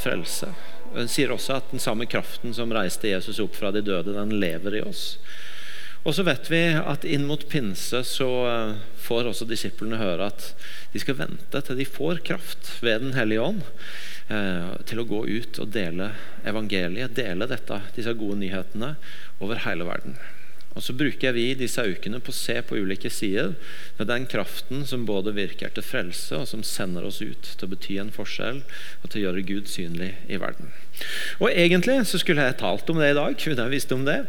frelse. Den sier også at den samme kraften som reiste Jesus opp fra de døde, den lever i oss. Og så vet vi at inn mot pinse så eh, får også disiplene høre at de skal vente til de får kraft ved Den hellige ånd eh, til å gå ut og dele evangeliet, dele dette, disse gode nyhetene over hele verden. Og så bruker vi disse ukene på å se på ulike sider ved den kraften som både virker til frelse, og som sender oss ut til å bety en forskjell og til å gjøre Gud synlig i verden. Og Egentlig så skulle jeg talt om det i dag, visst om det.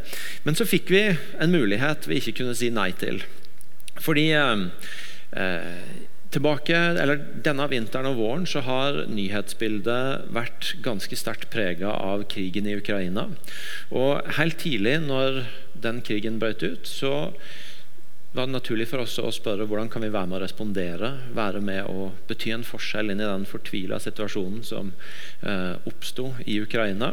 men så fikk vi en mulighet vi ikke kunne si nei til. Fordi eh, eh Tilbake, Denne vinteren og våren så har nyhetsbildet vært ganske sterkt prega av krigen i Ukraina. Og Helt tidlig når den krigen brøt ut, så var det naturlig for oss å spørre hvordan kan vi være med å respondere, være med å bety en forskjell inn i den fortvila situasjonen som eh, oppsto i Ukraina.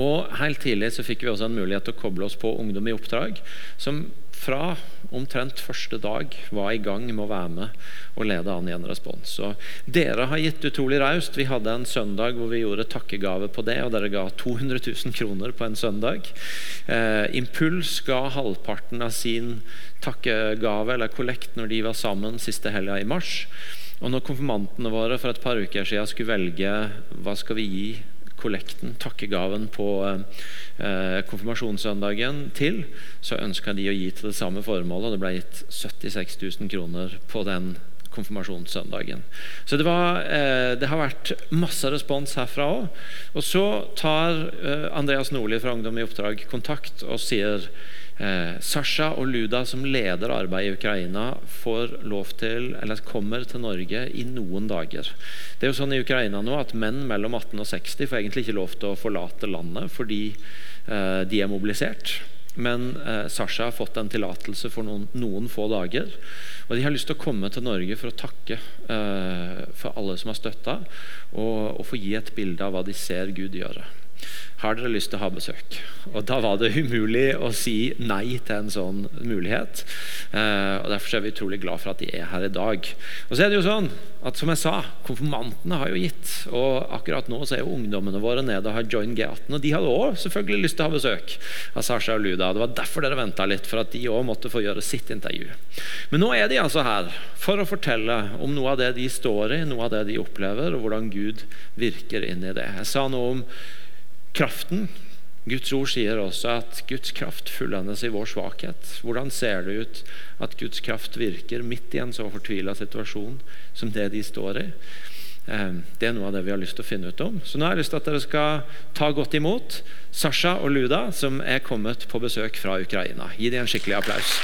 Og Helt tidlig så fikk vi også en mulighet til å koble oss på Ungdom i oppdrag, som fra omtrent første dag var i gang med å være med og lede an i en respons. Og dere har gitt utrolig raust. Vi hadde en søndag hvor vi gjorde takkegave på det, og dere ga 200 000 kroner på en søndag. Eh, Impuls ga halvparten av sin takkegave eller kollekt når de var sammen siste helga i mars. Og når konfirmantene våre for et par uker siden skulle velge hva skal vi gi kollekten, takkegaven på eh, konfirmasjonssøndagen til, så ønska de å gi til det samme formålet. og Det ble gitt 76 000 kroner på den konfirmasjonssøndagen. Så det, var, eh, det, har vært masse respons herfra òg. Og så tar eh, Andreas Nordli fra Ungdom i oppdrag kontakt og sier Eh, Sasha og Luda, som leder arbeidet i Ukraina, får lov til, eller kommer til Norge i noen dager. Det er jo sånn i Ukraina nå at Menn mellom 18 og 60 får egentlig ikke lov til å forlate landet fordi eh, de er mobilisert. Men eh, Sasha har fått en tillatelse for noen, noen, få dager. Og De har lyst til å komme til Norge for å takke eh, for alle som har støtta, og, og få gi et bilde av hva de ser Gud gjøre har dere lyst til å ha besøk? Og Da var det umulig å si nei til en sånn mulighet. Eh, og Derfor er vi utrolig glad for at de er her i dag. Og så er det jo sånn at som jeg sa, Konfirmantene har jo gitt. Og akkurat nå så er jo ungdommene våre nede og har join G18. Og de hadde òg selvfølgelig lyst til å ha besøk av Sasha og Luda. Det var derfor dere venta litt, for at de òg måtte få gjøre sitt intervju. Men nå er de altså her for å fortelle om noe av det de står i, noe av det de opplever, og hvordan Gud virker inn i det. Jeg sa noe om kraften. Guds ord sier også at Guds kraft fullendes i vår svakhet. Hvordan ser det ut at Guds kraft virker midt i en så fortvila situasjon som det de står i? Eh, det er noe av det vi har lyst til å finne ut om. Så nå har jeg lyst til at dere skal ta godt imot Sasha og Luda, som er kommet på besøk fra Ukraina. Gi dem en skikkelig applaus.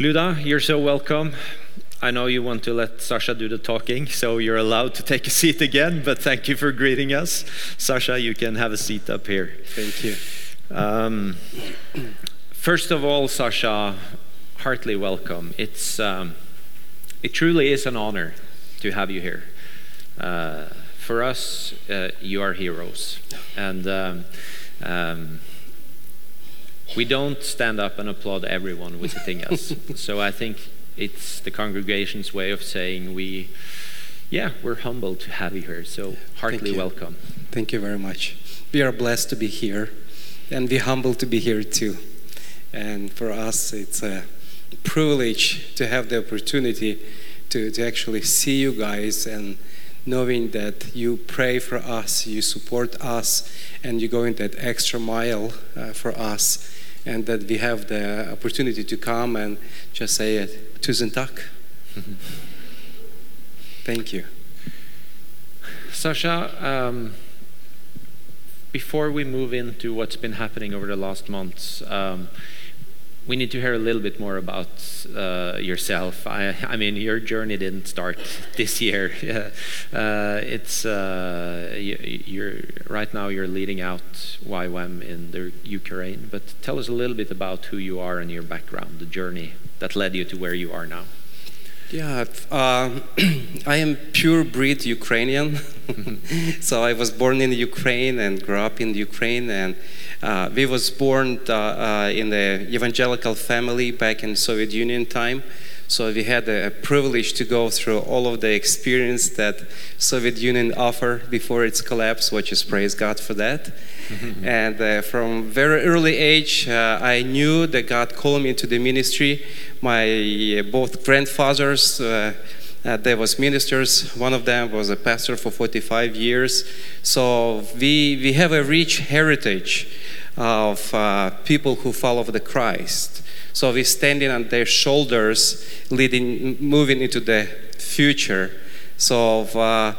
Luda, you're so welcome. I know you want to let Sasha do the talking, so you're allowed to take a seat again, but thank you for greeting us. Sasha, you can have a seat up here. Thank you. Um, first of all, Sasha, heartily welcome. It's, um, it truly is an honor to have you here. Uh, for us, uh, you are heroes. And um, um we don't stand up and applaud everyone visiting us. so I think it's the congregation's way of saying we, yeah, we're humbled to have you here. So heartily Thank welcome. Thank you very much. We are blessed to be here, and we're humbled to be here too. And for us, it's a privilege to have the opportunity to, to actually see you guys and knowing that you pray for us, you support us, and you go in that extra mile uh, for us and that we have the opportunity to come and just say it. Tusen tack. Thank you. Sasha, um, before we move into what's been happening over the last months, um, we need to hear a little bit more about uh, yourself. I, I, mean, your journey didn't start this year. uh, it's uh, you, right now you're leading out YWAM in the Ukraine. But tell us a little bit about who you are and your background, the journey that led you to where you are now? Yeah, uh, I am pure breed Ukrainian. so I was born in Ukraine and grew up in Ukraine. And we was born uh, uh, in the evangelical family back in Soviet Union time. So we had a privilege to go through all of the experience that Soviet Union offered before its collapse, which is praise God for that. and uh, from very early age, uh, I knew that God called me into the ministry. My uh, both grandfathers. Uh, there was ministers. One of them was a pastor for 45 years. So we we have a rich heritage of uh, people who follow the Christ. So we're standing on their shoulders, leading, moving into the future. So uh,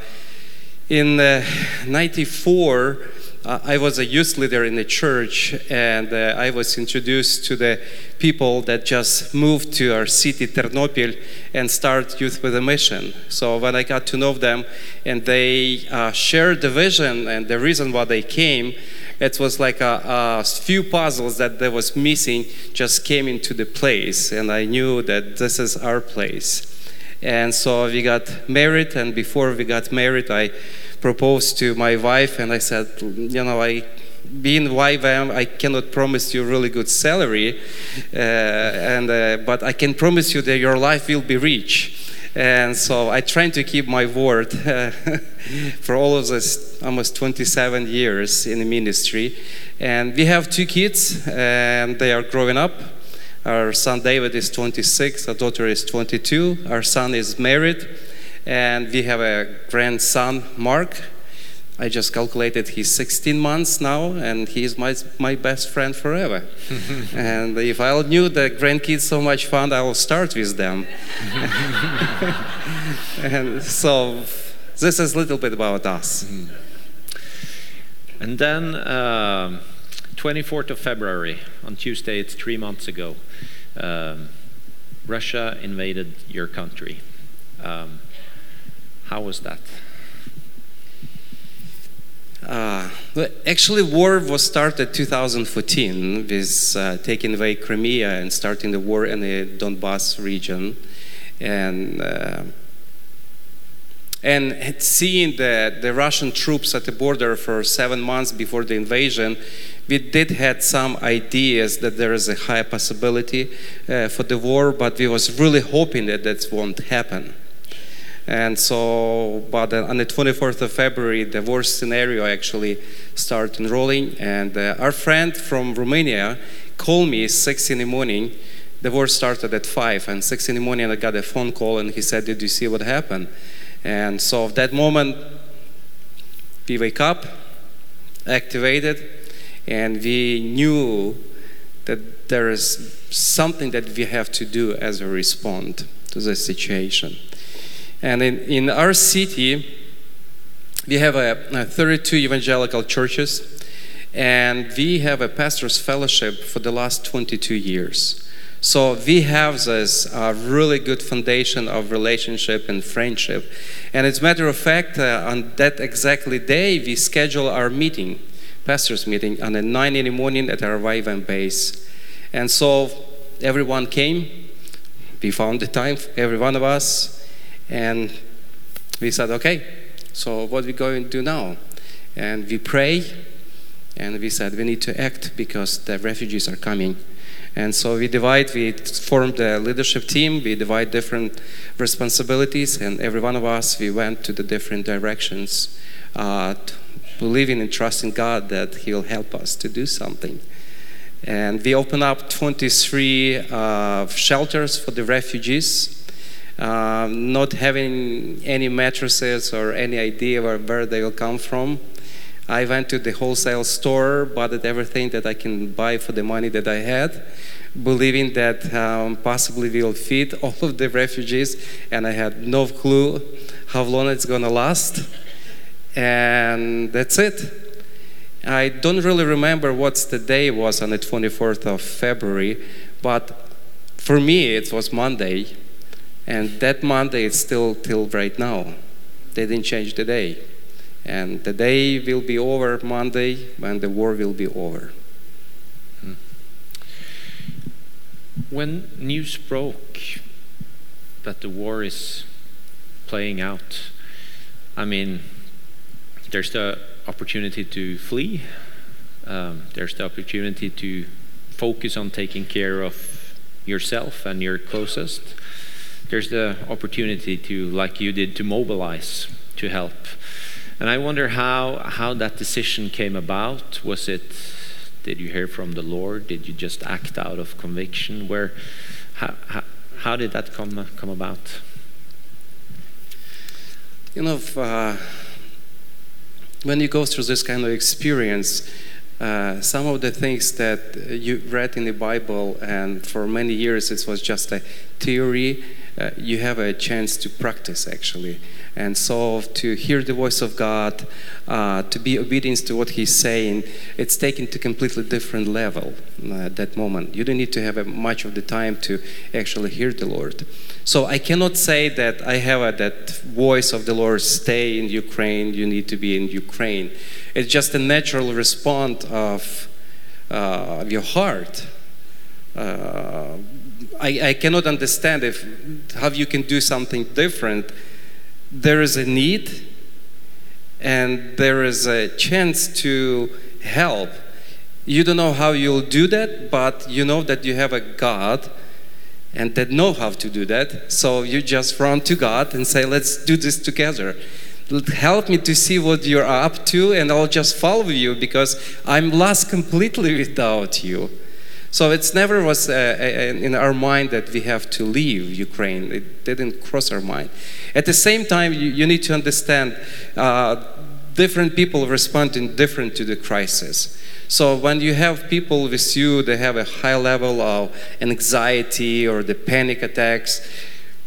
in '94, uh, I was a youth leader in the church, and uh, I was introduced to the people that just moved to our city, Ternopil, and start Youth with a Mission. So when I got to know them, and they uh, shared the vision and the reason why they came, it was like a, a, few puzzles that there was missing just came into the place and i knew that this is our place. And so we got married and before we got married i proposed to my wife and i said you know i being wife I, cannot promise you a really good salary uh, and uh, but i can promise you that your life will be rich and so I try to keep my word for all of this almost 27 years in the ministry. And we have two kids, and they are growing up. Our son David is 26, our daughter is 22. Our son is married, and we have a grandson, Mark. I just calculated he's 16 months now, and he's my, my best friend forever. and if I knew the grandkids so much fun, I will start with them. and so this is a little bit about us. Mm-hmm. And then, uh, 24th of February, on Tuesday, it's three months ago, um, Russia invaded your country. Um, how was that? Uh, actually, war was started 2014 with uh, taking away Crimea and starting the war in the Donbass region, and uh, and seeing the, the Russian troops at the border for seven months before the invasion, we did had some ideas that there is a high possibility uh, for the war, but we was really hoping that that won't happen. And so, but on the 24th of February, the worst scenario actually started enrolling. And uh, our friend from Romania called me six in the morning. The war started at five, and six in the morning I got a phone call, and he said, "Did you see what happened?" And so, at that moment, we wake up, activated, and we knew that there is something that we have to do as a response to the situation. And in, in our city, we have a, a 32 evangelical churches, and we have a pastor's fellowship for the last 22 years. So we have this uh, really good foundation of relationship and friendship. And as a matter of fact, uh, on that exactly day, we schedule our meeting, pastor's meeting, on a 9 in the morning at our YWAM base. And so everyone came. We found the time, every one of us. And we said, okay, so what are we going to do now? And we pray, and we said we need to act because the refugees are coming. And so we divide, we formed a leadership team, we divide different responsibilities, and every one of us, we went to the different directions, uh, believing and trusting God that He will help us to do something. And we opened up 23 uh, shelters for the refugees um, not having any mattresses or any idea where, where they will come from. I went to the wholesale store, bought everything that I can buy for the money that I had, believing that um, possibly we will feed all of the refugees, and I had no clue how long it's gonna last. And that's it. I don't really remember what the day was on the 24th of February, but for me it was Monday and that Monday is still till right now. They didn't change the day. And the day will be over Monday when the war will be over. Hmm. When news broke that the war is playing out, I mean, there's the opportunity to flee, um, there's the opportunity to focus on taking care of yourself and your closest. There's the opportunity to, like you did, to mobilize to help. And I wonder how, how that decision came about. Was it, did you hear from the Lord? Did you just act out of conviction? Where, how, how, how did that come, come about? You know, uh, when you go through this kind of experience, uh, some of the things that you read in the Bible, and for many years it was just a theory, uh, you have a chance to practice actually. And so to hear the voice of God, uh, to be obedient to what He's saying, it's taken to completely different level uh, at that moment. You don't need to have a, much of the time to actually hear the Lord. So I cannot say that I have a, that voice of the Lord, stay in Ukraine, you need to be in Ukraine. It's just a natural response of, uh, your heart. Uh, I, I cannot understand if how you can do something different there is a need and there is a chance to help. You don't know how you'll do that, but you know that you have a God and that know how to do that. So you just run to God and say, let's do this together. Help me to see what you're up to, and I'll just follow you because I'm lost completely without you. So it's never was uh, in our mind that we have to leave Ukraine. It didn't cross our mind. At the same time, you, you need to understand uh, different people responding different to the crisis. So when you have people with you, they have a high level of anxiety or the panic attacks.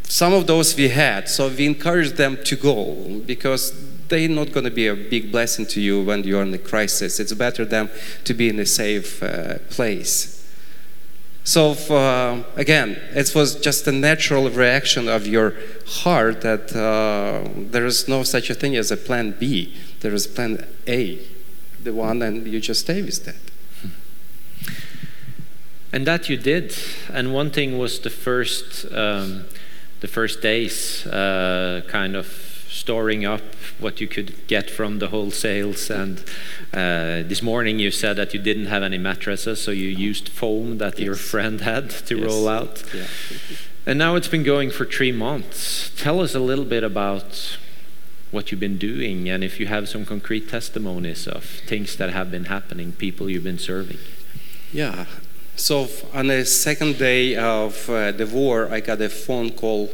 Some of those we had, so we encourage them to go because they're not going to be a big blessing to you when you're in a crisis. It's better them to be in a safe uh, place. So uh, again, it was just a natural reaction of your heart that uh, there is no such a thing as a plan B. There is plan A, the one, and you just stay with that. And that you did. And one thing was the first, um, the first days, uh, kind of storing up what you could get from the wholesales. And uh, this morning you said that you didn't have any mattresses, so you used foam that yes. your friend had to yes. roll out. Yeah. And now it's been going for three months. Tell us a little bit about what you've been doing and if you have some concrete testimonies of things that have been happening, people you've been serving. Yeah. So on the second day of uh, the war, I got a phone call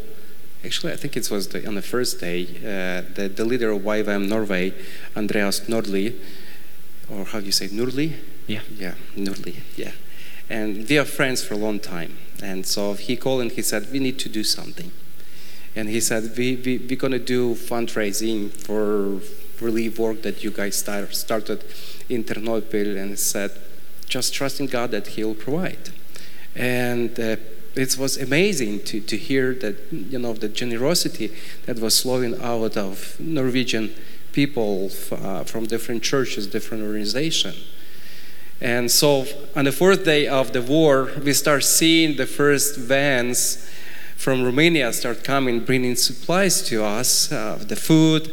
Actually, I think it was the, on the first day, uh, the, the leader of YWAM Norway, Andreas Nordli, or how do you say, Nordli? Yeah. Yeah, Nurli, yeah. And we are friends for a long time. And so he called and he said, we need to do something. And he said, we, we, we're going to do fundraising for relief work that you guys start, started in Ternopil and said, just trust in God that he'll provide. And uh, it was amazing to, to hear that, you know, the generosity that was flowing out of Norwegian people uh, from different churches, different organizations. And so on the fourth day of the war, we start seeing the first vans from Romania start coming, bringing supplies to us, uh, the food.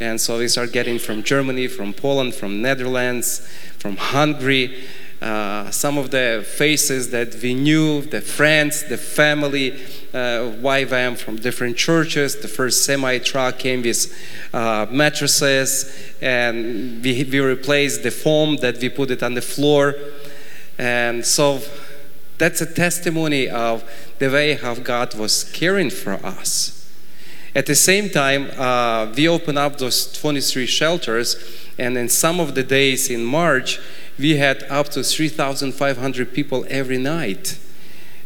And so we start getting from Germany, from Poland, from Netherlands, from Hungary, uh, some of the faces that we knew, the friends, the family uh, YWAM from different churches. The first semi truck came with uh, mattresses, and we, we replaced the foam that we put it on the floor. And so that's a testimony of the way how God was caring for us. At the same time, uh, we opened up those 23 shelters, and in some of the days in March, we had up to 3,500 people every night.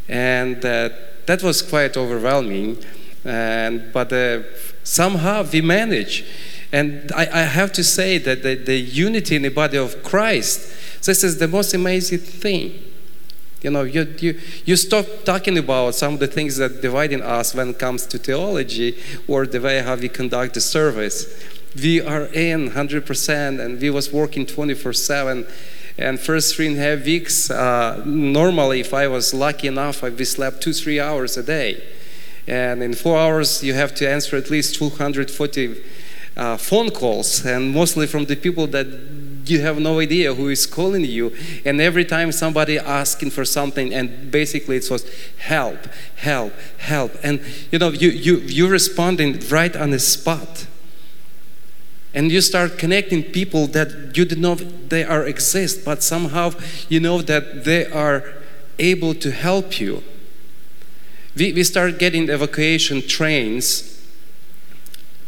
And uh, that was quite overwhelming. And, but uh, somehow we managed. And I, I, have to say that the, the unity in the body of Christ, this is the most amazing thing. You know, you, you, you stop talking about some of the things that dividing us when it comes to theology or the way how we conduct the service. We are in 100% and we was working 24 7 And first three and a half weeks, uh, normally, if I was lucky enough, I we slept two, three hours a day. And in four hours, you have to answer at least 240 uh, phone calls, and mostly from the people that you have no idea who is calling you. And every time somebody asking for something, and basically it was help, help, help. And you know, you, you, you're responding right on the spot. And you start connecting people that you didn't know they are exist, but somehow you know that they are able to help you. We, we start getting evacuation trains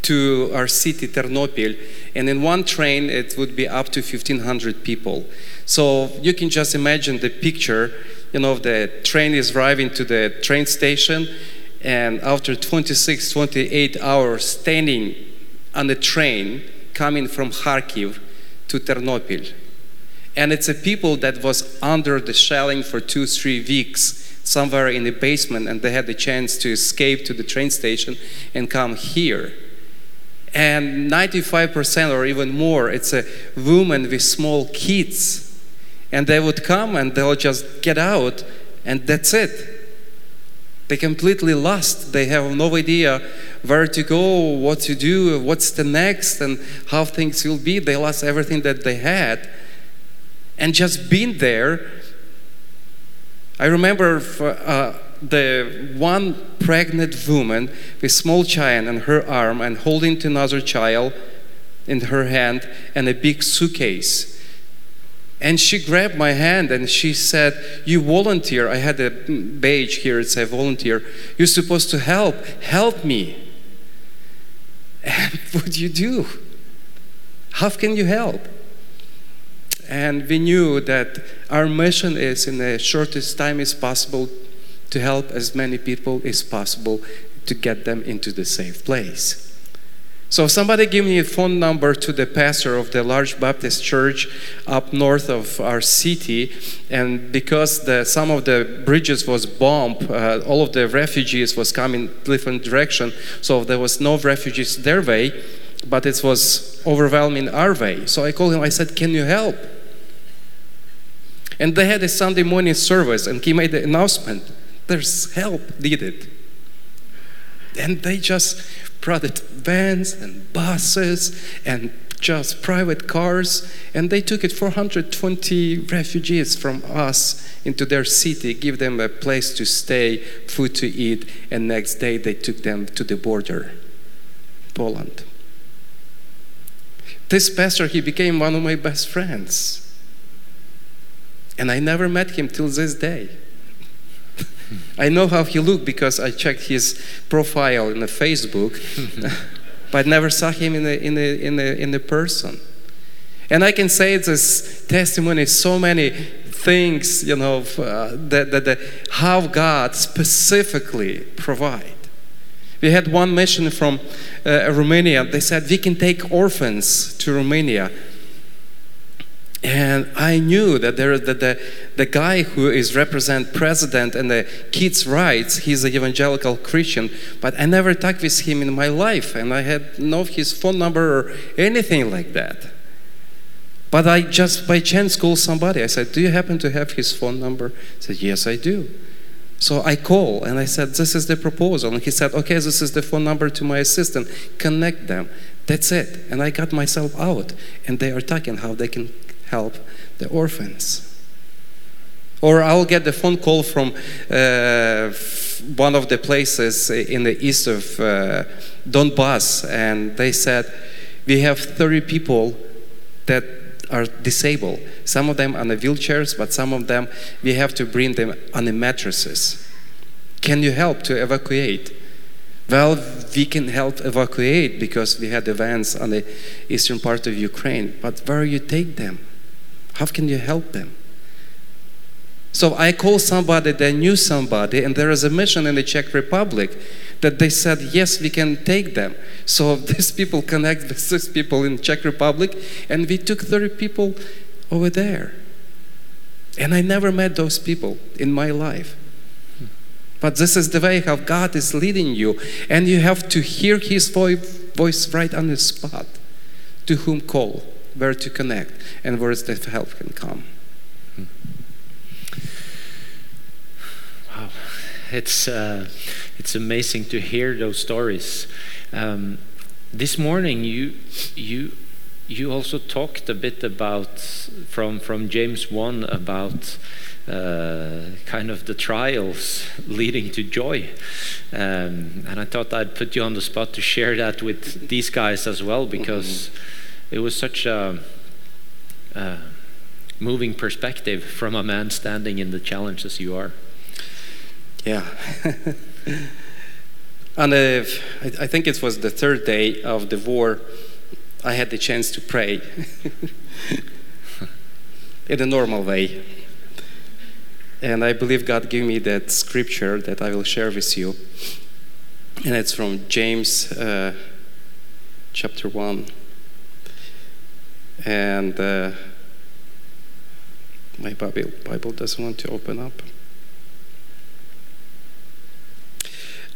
to our city, Ternopil, and in one train it would be up to 1,500 people. So you can just imagine the picture, you know, the train is arriving to the train station, and after 26, 28 hours standing on the train coming from Kharkiv to Ternopil. And it's a people that was under the shelling for two, three weeks, somewhere in the basement, and they had the chance to escape to the train station and come here. And 95% or even more, it's a woman with small kids. And they would come and they'll just get out, and that's it. They completely lost. They have no idea where to go, what to do, what's the next, and how things will be. They lost everything that they had. And just being there, I remember for, uh, the one pregnant woman with small child in her arm and holding to another child in her hand and a big suitcase. And she grabbed my hand and she said, You volunteer. I had a badge here, it said volunteer. You're supposed to help. Help me. And what do you do? How can you help? And we knew that our mission is, in the shortest time as possible, to help as many people as possible to get them into the safe place. So somebody give me a phone number to the pastor of the large Baptist church up north of our city, and because the, some of the bridges was bombed, uh, all of the refugees was coming different direction, so there was no refugees their way, but it was overwhelming our way. So I called him. I said, "Can you help?" And they had a Sunday morning service, and he made the announcement: "There's help needed." And they just brought vans and buses and just private cars, and they took it 420 refugees from us into their city, give them a place to stay, food to eat, and next day they took them to the border, Poland. This pastor, he became one of my best friends. And I never met him till this day. I know how he looked because I checked his profile in the Facebook, but never saw him in the, in the, in the, in the person. And I can say this testimony, so many things, you know, uh, that, that, that how God specifically provide. We had one mission from uh, Romania. They said we can take orphans to Romania and I knew that there the, the, the guy who is represent president and the kids' rights, he's an evangelical Christian, but I never talked with him in my life, and I had no his phone number or anything like that. But I just by chance called somebody. I said, "Do you happen to have his phone number?" He said, "Yes, I do." So I call and I said, "This is the proposal." And he said, "Okay, this is the phone number to my assistant. Connect them." That's it. And I got myself out, and they are talking how they can help the orphans. Or I'll get the phone call from uh, one of the places in the east of uh, Donbass, and they said, We have 30 people that are disabled. Some of them on the wheelchairs, but some of them we have to bring them on the mattresses. Can you help to evacuate? Well, we can help evacuate because we had the vans on the eastern part of Ukraine, but where you take them? How can you help them? So I called somebody that knew somebody, and there is a mission in the Czech Republic that they said, yes, we can take them. So these people connect with these people in Czech Republic, and we took 30 people over there. And I never met those people in my life. But this is the way how God is leading you, and you have to hear His voice right on the spot. To whom call? where to connect and where the help can come. Wow, it's uh, it's amazing to hear those stories. Um, this morning, you you you also talked a bit about from from James one about. Uh, kind of the trials leading to joy. Um, and I thought I'd put you on the spot to share that with these guys as well, because mm -hmm it was such a. Uh, moving perspective from a man standing in the challenge as you are. Yeah. and uh, I, I think it was the third day of the war, I had the chance to pray in a normal way. And I believe God gave me that scripture that I will share with you. And it's from James uh, chapter 1. And uh, my Bible, Bible doesn't want to open up.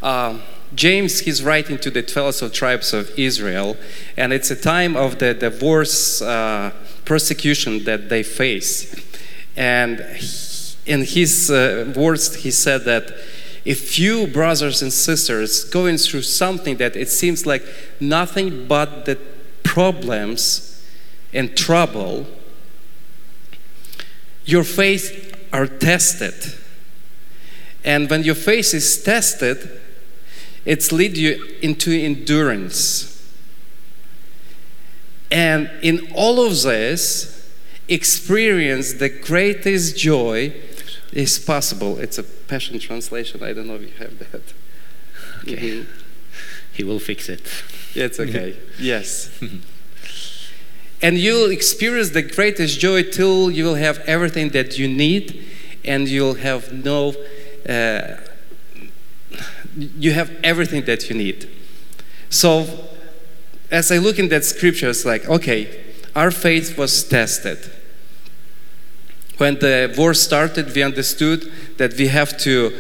Uh, James, he's writing to the 12 tribes of Israel, and it's a time of the divorce uh, persecution that they face. And in his uh, words, he said that if you brothers and sisters going through something that it seems like nothing but the problems and trouble, your faith are tested. And when your faith is tested, it's lead you into endurance. And in all of this, experience the greatest joy is possible. It's a passion translation. I don't know if you have that. Okay. Mm-hmm. He will fix it. It's okay. yes. and you'll experience the greatest joy till you will have everything that you need and you'll have no uh, you have everything that you need. So, as I look in that scripture, it's like, okay, our faith was tested. When the war started, we understood that we have to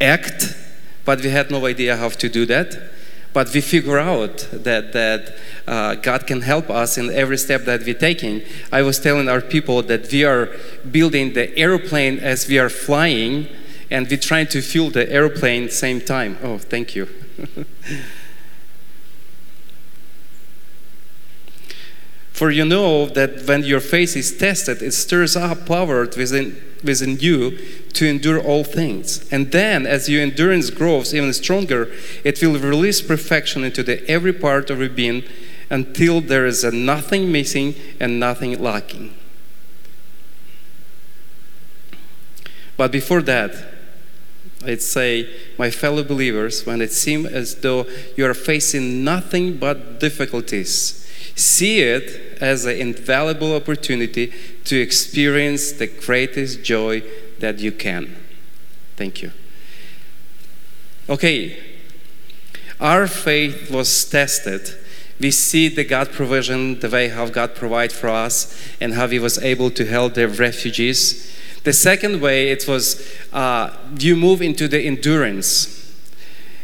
act, but we had no idea how to do that. But we figure out that, that uh, God can help us in every step that we're taking. I was telling our people that we are building the airplane as we are flying, and we're trying to fuel the airplane same time. Oh, thank you. For you know that when your faith is tested, it stirs up power within, within you to endure all things. And then, as your endurance grows even stronger, it will release perfection into the every part of your being until there is nothing missing and nothing lacking. But before that, I'd say, my fellow believers, when it seems as though you are facing nothing but difficulties, see it as an invaluable opportunity to experience the greatest joy that you can. Thank you. Okay, our faith was tested. We see the God provision, the way how God provided for us, and how He was able to help the refugees the second way, it was uh, you move into the endurance.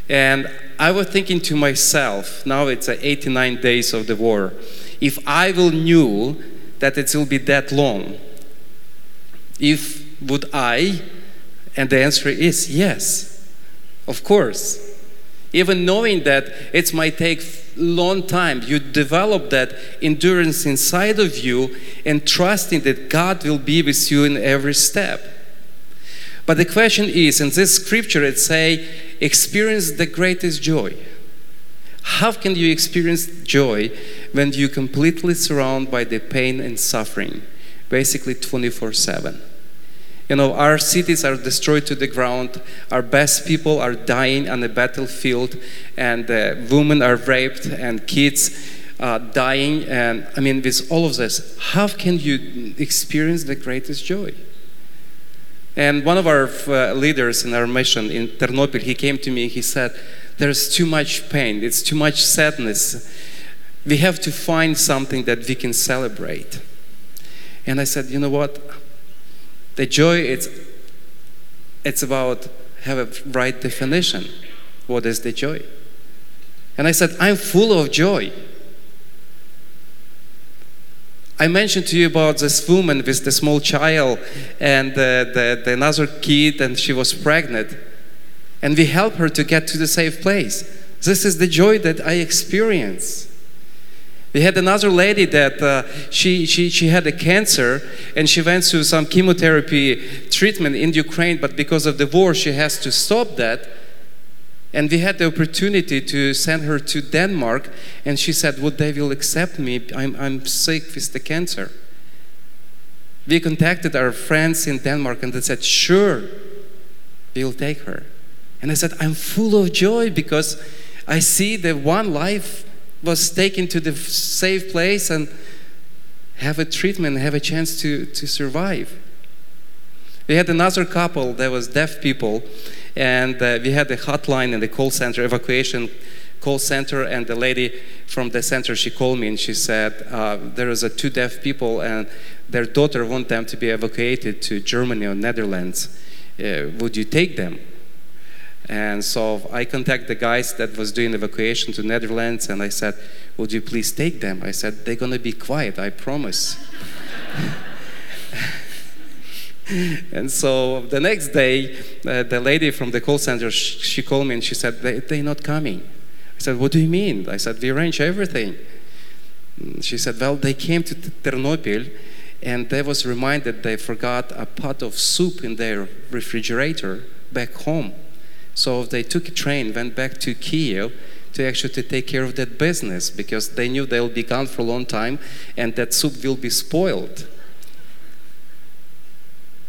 And I was thinking to myself, now it's uh, 89 days of the war. If I will knew that it will be that long, if would I? And the answer is yes, of course. Even knowing that it might take long time, you develop that endurance inside of you and trusting that God will be with you in every step. But the question is, in this scripture, it say, experience the greatest joy. How can you experience joy when you're completely surrounded by the pain and suffering, basically 24 7? You know, our cities are destroyed to the ground. Our best people are dying on the battlefield, and uh, women are raped, and kids uh, dying. And I mean, with all of this, how can you experience the greatest joy? And one of our uh, leaders in our mission in Ternopil, he came to me. He said, "There's too much pain. It's too much sadness. We have to find something that we can celebrate." And I said, "You know what?" The joy, it's, it's about have a right definition. What is the joy? And I said, I'm full of joy. I mentioned to you about this woman with the small child and the, the, the another kid, and she was pregnant. And we help her to get to the safe place. This is the joy that I experience. We had another lady that uh, she, she, she had a cancer and she went through some chemotherapy treatment in Ukraine, but because of the war, she has to stop that. And we had the opportunity to send her to Denmark, and she said, Would they will accept me? I'm, I'm sick with the cancer. We contacted our friends in Denmark and they said, Sure, we'll take her. And I said, I'm full of joy because I see that one life was taken to the safe place and have a treatment, have a chance to, to survive. We had another couple that was deaf people, and uh, we had a hotline in the call center, evacuation call center, and the lady from the center she called me and she said uh, there is a two deaf people and their daughter want them to be evacuated to Germany or Netherlands. Uh, would you take them? And so I contacted the guys that was doing evacuation to Netherlands, and I said, "Would you please take them?" I said, "They're gonna be quiet, I promise." and so the next day, uh, the lady from the call center sh- she called me and she said, they, "They're not coming." I said, "What do you mean?" I said, "We arrange everything." She said, "Well, they came to Ternopil." And they was reminded they forgot a pot of soup in their refrigerator back home. So they took a train, went back to Kiev to actually to take care of that business because they knew they'll be gone for a long time and that soup will be spoiled.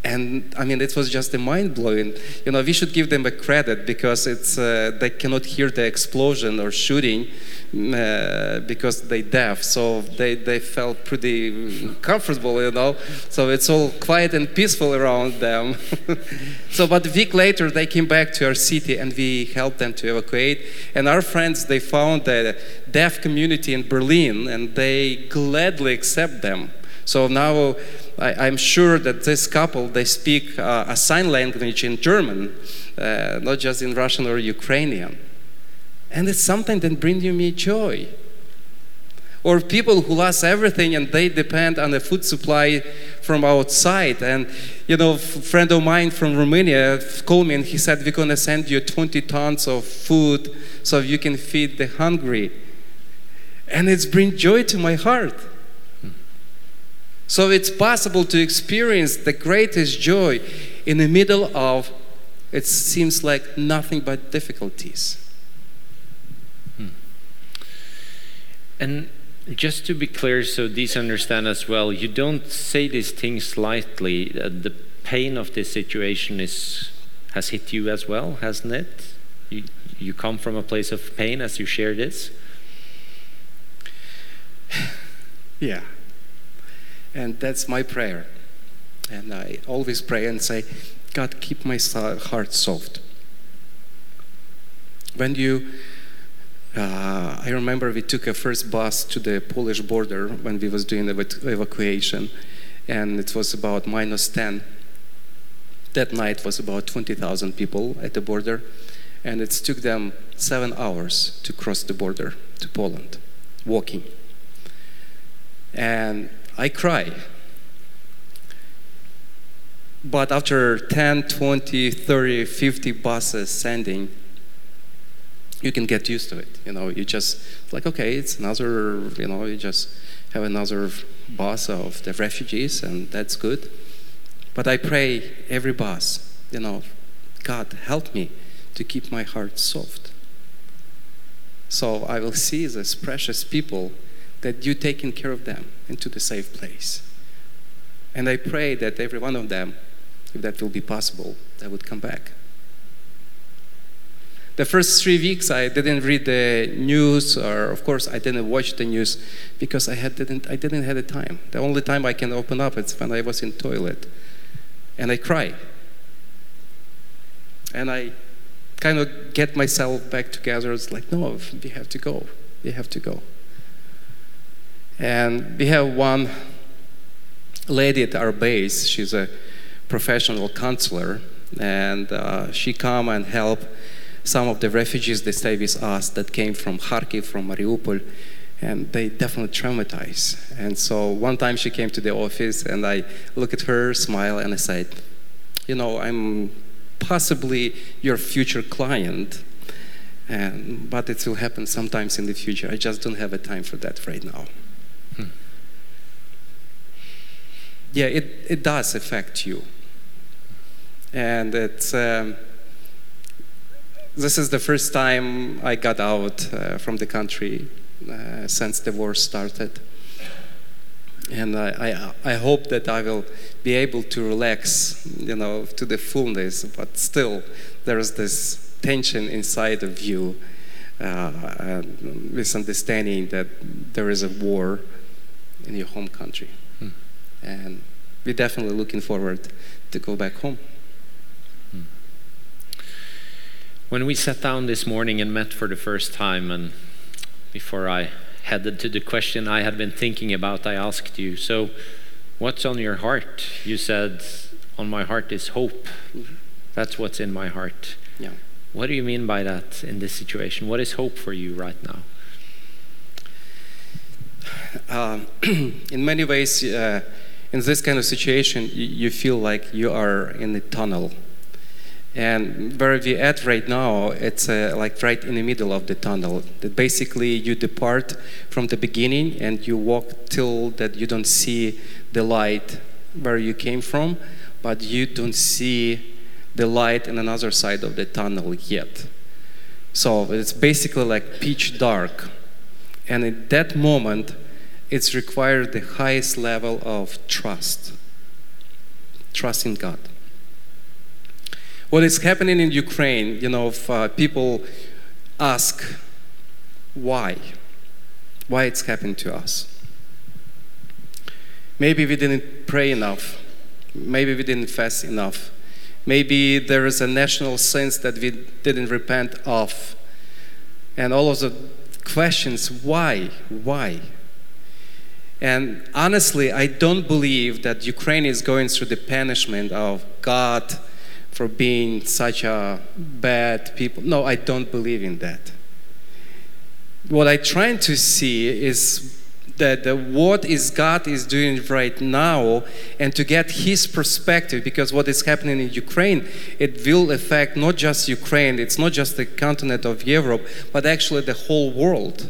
And I mean, it was just a mind blowing. You know, we should give them a credit because it's uh, they cannot hear the explosion or shooting uh, because they deaf. So they, they felt pretty comfortable, you know. So it's all quiet and peaceful around them. so, but a week later, they came back to our city and we helped them to evacuate. And our friends, they found a deaf community in Berlin and they gladly accept them. So now I, am sure that this couple, they speak uh, a sign language in German, uh, not just in Russian or Ukrainian. And it's something that brings me joy. Or people who lost everything and they depend on the food supply from outside. And, you know, a friend of mine from Romania called me and he said, We're to send you 20 tons of food so you can feed the hungry. And it's bring joy to my heart. So it's possible to experience the greatest joy in the middle of, it seems like nothing but difficulties. Hmm. And just to be clear, so these understand as well, you don't say these things lightly. Uh, the pain of this situation is has hit you as well, hasn't it? You, you come from a place of pain as you share this. yeah. And that's my prayer. And I always pray and say, God, keep my heart soft. When you, uh, I remember we took a first bus to the Polish border when we was doing ev- evacuation, and it was about minus 10. That night was about 20,000 people at the border, and it took them seven hours to cross the border to Poland, walking. And I cry. But after 10, 20, 30, 50 buses sending, you can get used to it. You know, you just like, okay, it's another, you know, you just have another bus of the refugees, and that's good. But I pray every bus, you know, God, help me to keep my heart soft. So I will see these precious people that you taking care of them into the safe place. And I pray that every one of them, if that will be possible, that would come back. The first three weeks, I didn't read the news, or of course, I didn't watch the news because I had didn't I didn't have the time. The only time I can open up is when I was in toilet, and I cry, and I kind of get myself back together. It's like, no, we have to go. We have to go. And we have one lady at our base. She's a professional counselor, and uh, she come and help some of the refugees that stay with us that came from Kharkiv, from Mariupol, and they definitely traumatized. And so one time she came to the office, and I look at her, smile, and I said, "You know, I'm possibly your future client. And, but it will happen sometimes in the future. I just don't have a time for that right now. Hmm. Yeah, it, it does affect you. And it's, um, this is the first time I got out uh, from the country uh, since the war started. And I, I, I hope that I will be able to relax, you know, to the fullness, but still there's this tension inside of you, uh, misunderstanding that there is a war in your home country. Hmm. And we're definitely looking forward to go back home. When we sat down this morning and met for the first time, and before I headed to the question I had been thinking about, I asked you, So, what's on your heart? You said, On my heart is hope. That's what's in my heart. Yeah. What do you mean by that in this situation? What is hope for you right now? Um, in many ways, uh, in this kind of situation, you, feel like you are in a tunnel. And where we're at right now, it's uh, like right in the middle of the tunnel. That basically you depart from the beginning and you walk till that you don't see the light where you came from, but you don't see the light in another side of the tunnel yet. So it's basically like pitch dark. And at that moment, it's required the highest level of trust. Trust in God what is happening in Ukraine, you know, if uh, people ask why, why it's happened to us. Maybe we didn't pray enough. Maybe we didn't fast enough. Maybe there is a national sense that we didn't repent of. And all of the questions why? Why? And honestly, I don't believe that Ukraine is going through the punishment of God for being such a bad people. No, I don't believe in that. What I'm trying to see is that the, what is God is doing right now and to get his perspective because what is happening in Ukraine it will affect not just Ukraine it's not just the continent of Europe but actually the whole world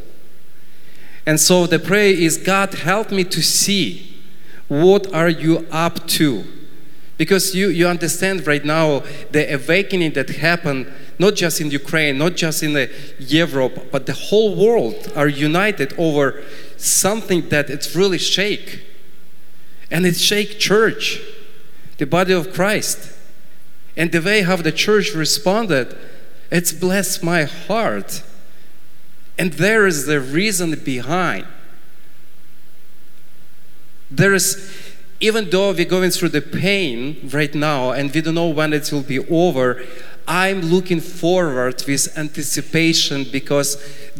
and so the prayer is God help me to see what are you up to because you, you understand right now the awakening that happened not just in Ukraine, not just in the Europe, but the whole world are united over something that it's really shake. And it shake church, the body of Christ. And the way how the church responded, it's blessed my heart. And there is the reason behind. There is even though we're going through the pain right now and we don't know when it will be over, I'm looking forward with anticipation because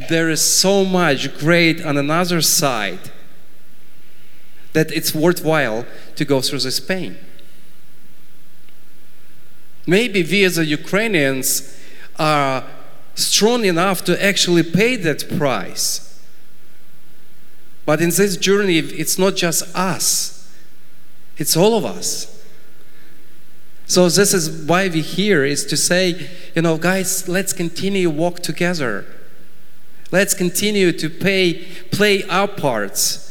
there is so much great on another side that it's worthwhile to go through this pain. Maybe we as the Ukrainians are strong enough to actually pay that price. But in this journey, it's not just us it's all of us. So this is why we're here is to say, you know, guys, let's continue walk together. Let's continue to pay, play our parts.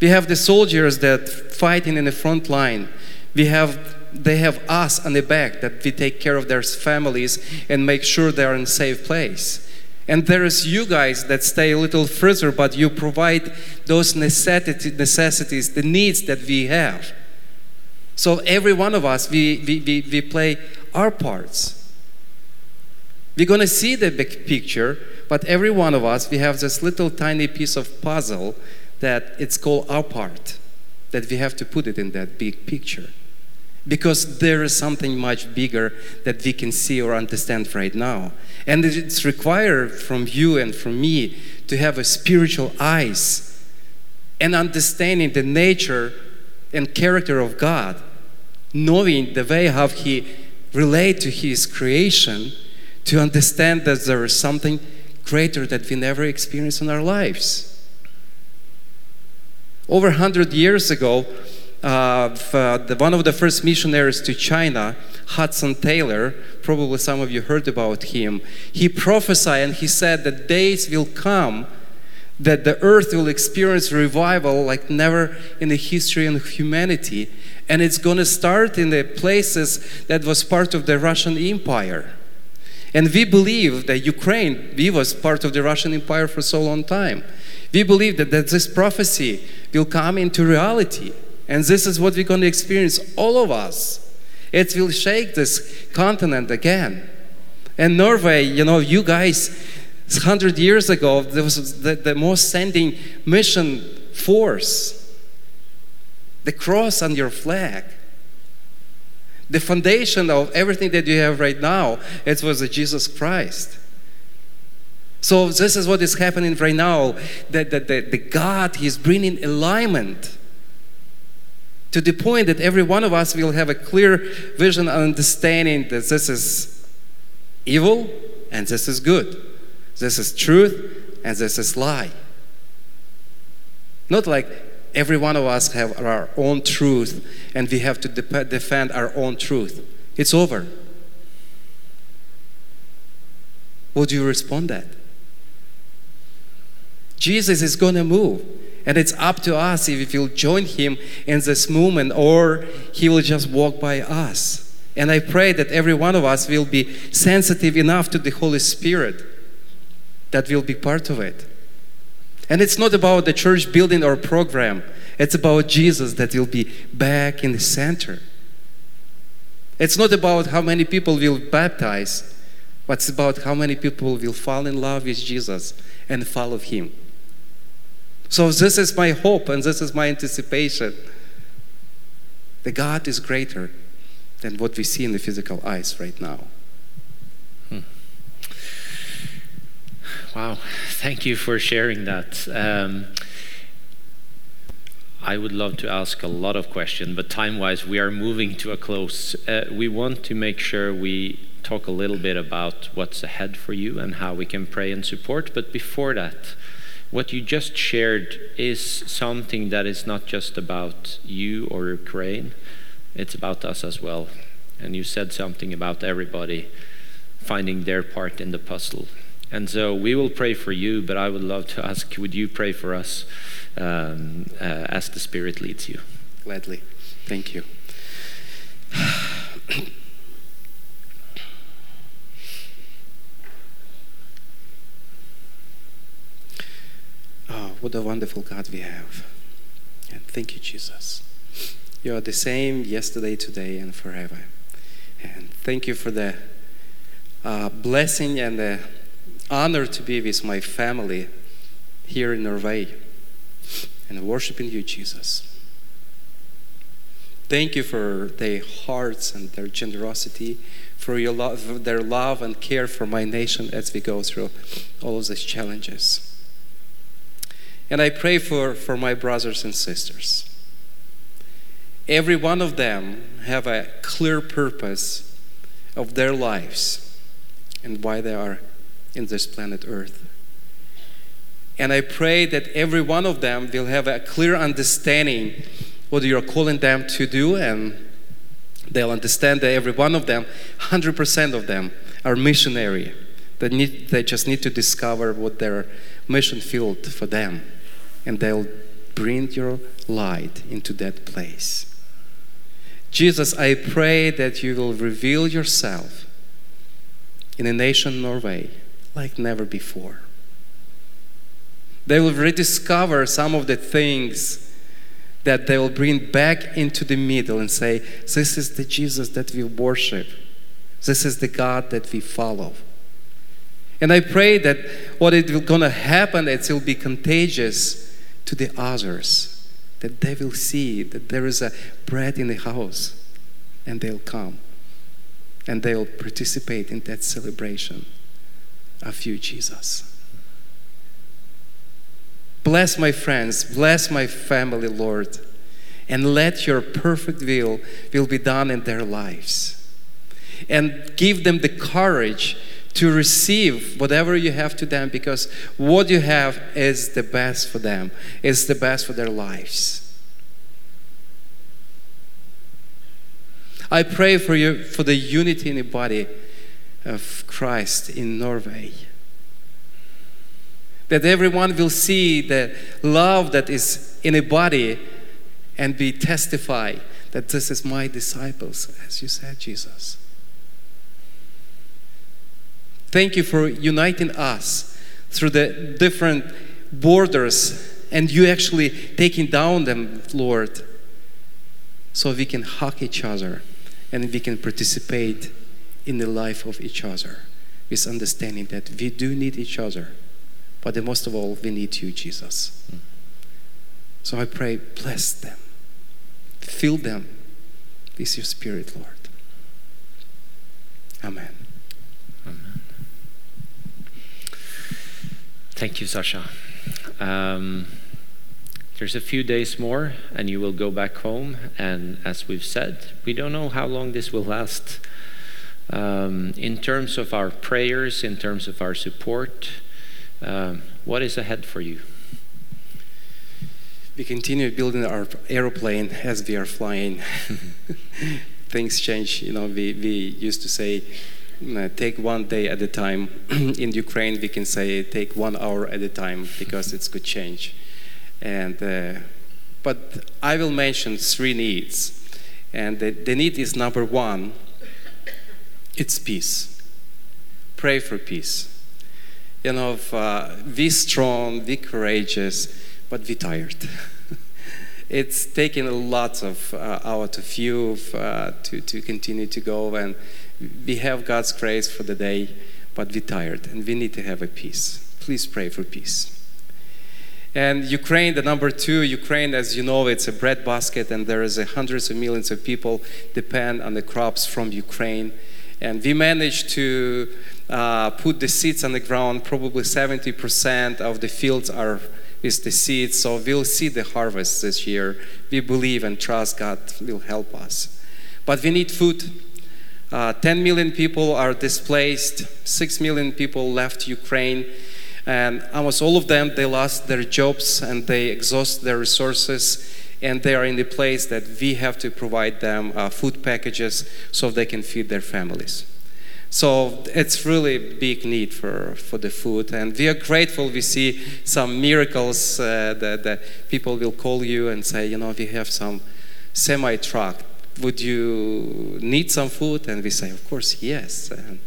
We have the soldiers that fighting in the front line. We have they have us on the back that we take care of their families and make sure they are in safe place. And there is you guys that stay a little further, but you provide those necessity, necessities, the needs that we have. So every one of us, we, we, we, we play our parts. We're going to see the big picture, but every one of us, we have this little tiny piece of puzzle that it's called our part, that we have to put it in that big picture. Because there is something much bigger that we can see or understand right now. And it's required from you and from me to have a spiritual eyes and understanding the nature and character of God, knowing the way how He relate to His creation, to understand that there is something greater that we never experience in our lives. Over 100 years ago, Uh, the, one of the first missionaries to China, Hudson Taylor, probably some of you heard about him, he prophesied and he said that days will come that the earth will experience revival like never in the history of humanity. And it's going to start in the places that was part of the Russian Empire. And we believe that Ukraine, we was part of the Russian Empire for so long time. We believe that, that this prophecy will come into reality. And this is what we're going to experience, all of us. It will shake this continent again. And Norway, you know, you guys, 100 years ago, there was the, the most sending mission force. The cross on your flag. The foundation of everything that you have right now, it was Jesus Christ. So this is what is happening right now. That, the God, He's bringing alignment to the point that every one of us will have a clear vision and understanding that this is evil and this is good. This is truth and this is lie. Not like every one of us have our own truth and we have to de- defend our own truth. It's over. Would you respond that? Jesus is going to move. And it's up to us if we'll join him in this movement or he will just walk by us. And I pray that every one of us will be sensitive enough to the Holy Spirit that will be part of it. And it's not about the church building or program, it's about Jesus that will be back in the center. It's not about how many people will baptize, but it's about how many people will fall in love with Jesus and follow him. So, this is my hope and this is my anticipation. The God is greater than what we see in the physical eyes right now. Hmm. Wow, thank you for sharing that. Um, I would love to ask a lot of questions, but time wise, we are moving to a close. Uh, we want to make sure we talk a little bit about what's ahead for you and how we can pray and support. But before that, what you just shared is something that is not just about you or Ukraine, it's about us as well. And you said something about everybody finding their part in the puzzle. And so we will pray for you, but I would love to ask would you pray for us um, uh, as the Spirit leads you? Gladly. Thank you. Oh, what a wonderful God we have. And thank you, Jesus. You are the same yesterday, today, and forever. And thank you for the uh, blessing and the honor to be with my family here in Norway and worshiping you, Jesus. Thank you for their hearts and their generosity, for your love, for their love and care for my nation as we go through all of these challenges. And I pray for, for my brothers and sisters. Every one of them have a clear purpose of their lives and why they are in this planet Earth. And I pray that every one of them will have a clear understanding what you're calling them to do, and they'll understand that every one of them, 100% of them, are missionary. They, need, they just need to discover what their mission field for them and they'll bring your light into that place. Jesus, I pray that you will reveal yourself in a nation Norway like never before. They will rediscover some of the things that they will bring back into the middle and say, This is the Jesus that we worship. This is the God that we follow. And I pray that what is going to happen, it will be contagious to the others, that they will see that there is a bread in the house and they'll come and they'll participate in that celebration of you, Jesus. Bless my friends, bless my family, Lord, and let your perfect will will be done in their lives. And give them the courage to receive whatever you have to them because what you have is the best for them, is the best for their lives. I pray for you for the unity in the body of Christ in Norway. That everyone will see the love that is in a body and be testify that this is my disciples, as you said, Jesus. Thank you for uniting us through the different borders and you actually taking down them, Lord, so we can hug each other and we can participate in the life of each other with understanding that we do need each other, but most of all, we need you, Jesus. So I pray, bless them, fill them with your spirit, Lord. Amen. Thank you, Sasha. Um, there's a few days more, and you will go back home. And as we've said, we don't know how long this will last. Um, in terms of our prayers, in terms of our support, um, what is ahead for you? We continue building our aeroplane as we are flying. Things change. You know, we, we used to say, take one day at a time. in Ukraine, we can say take one hour at a time because it's could change. And, uh, but I will mention three needs. And the, the need is number one it's peace. Pray for peace. You know, uh, be strong, be courageous, but be tired. it's taken a lot of uh, hours of you uh, to, to continue to go, and we have God's grace for the day, but we're tired, and we need to have a peace. Please pray for peace. And Ukraine, the number two, Ukraine, as you know, it's a breadbasket, and there is hundreds of millions of people depend on the crops from Ukraine. And we managed to uh, put the seeds on the ground. Probably 70% of the fields are with the seeds, so we'll see the harvest this year. We believe and trust God will help us. But we need food. Uh, 10 million people are displaced. 6 million people left Ukraine and almost all of them they lost their jobs and they exhaust their resources and they are in the place that we have to provide them uh, food packages so they can feed their families so it's really big need for, for the food and we are grateful we see some miracles uh, that, that people will call you and say you know we have some semi truck would you need some food and we say of course yes and,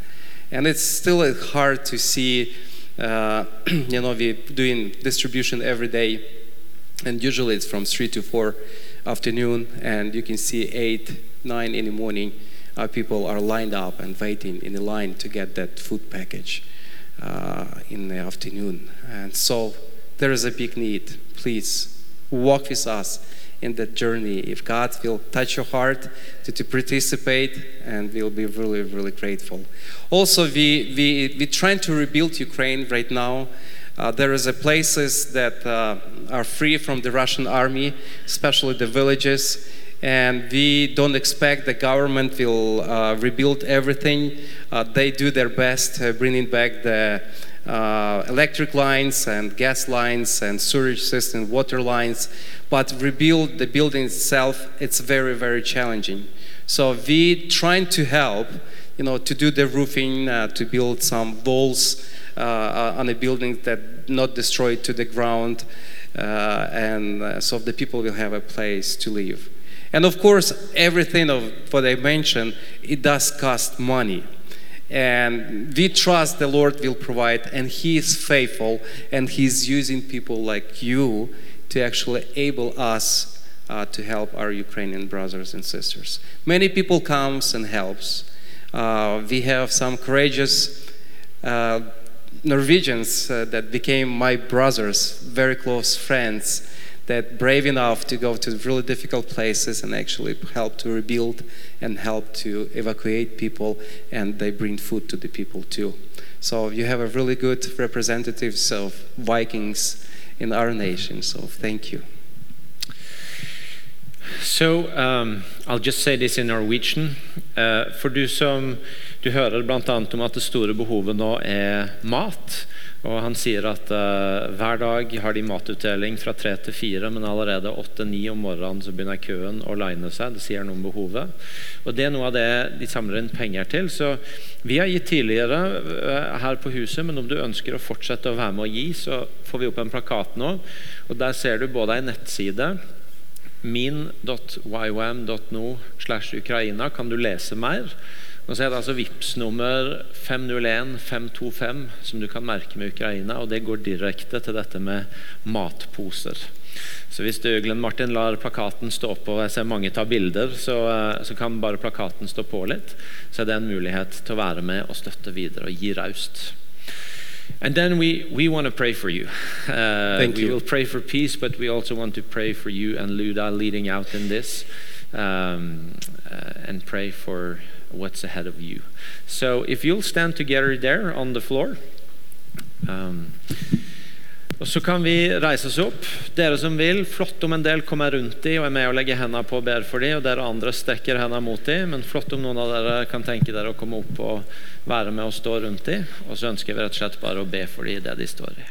and it's still hard to see uh, you know, we're doing distribution every day, and usually it's from 3 to 4 afternoon, and you can see 8, 9 in the morning. Uh, people are lined up and waiting in the line to get that food package uh, in the afternoon. And so there is a big need. Please walk with us in that journey. If God will touch your heart to, to participate, and we'll be really, really grateful. Also, we, we, we're trying to rebuild Ukraine right now. Uh, there is a places that uh, are free from the Russian army, especially the villages, and we don't expect the government will uh, rebuild everything. Uh, they do their best uh, bringing back the uh, electric lines and gas lines and sewage system, water lines but rebuild the building itself, it's very, very challenging. So we trying to help, you know, to do the roofing, uh, to build some walls uh, uh on a building that not destroyed to the ground, uh, and uh, so the people will have a place to live. And of course, everything of what I mentioned, it does cost money. And we trust the Lord will provide, and He is faithful, and He's using people like you to actually enable us uh, to help our Ukrainian brothers and sisters. Many people comes and helps. Uh, we have some courageous uh, Norwegians uh, that became my brothers, very close friends, that brave enough to go to really difficult places and actually help to rebuild and help to evacuate people, and they bring food to the people too. So you have a really good representatives of Vikings in our nation. So thank you. So um, I'll just say this in Norwegian. Uh, for du som du hører bl.a. om at det store behovet nå er mat. Og Han sier at uh, hver dag har de matutdeling fra tre til fire, men allerede åtte-ni om morgenen så begynner køen å line seg. Det sier noe om behovet. Og Det er noe av det de samler inn penger til. Så Vi har gitt tidligere uh, her på huset, men om du ønsker å fortsette å være med og gi, så får vi opp en plakat nå. Og Der ser du både ei nettside min.ywam.no slash Ukraina kan du lese mer. Og så er det altså VIPS nummer 501-525 som du kan merke med Ukraina, og det går direkte til dette med matposer. Så hvis du Glenn Martin lar plakaten stå på, og jeg ser mange tar bilder, så, så kan bare plakaten stå på litt. Så er det en mulighet til å være med og støtte videre og gi raust. And then we, we want to pray for you. Uh, Thank we you. will pray for peace, but we also want to pray for you and Luda leading out in this um, uh, and pray for what's ahead of you. So if you'll stand together there on the floor. Um, og Så kan vi reise oss opp. Dere som vil, flott om en del kommer rundt dem og er med og legger hendene på og ber for dem, og dere andre strekker hendene mot dem, men flott om noen av dere kan tenke dere å komme opp og være med og stå rundt dem. Og så ønsker vi rett og slett bare å be for dem i det de står i.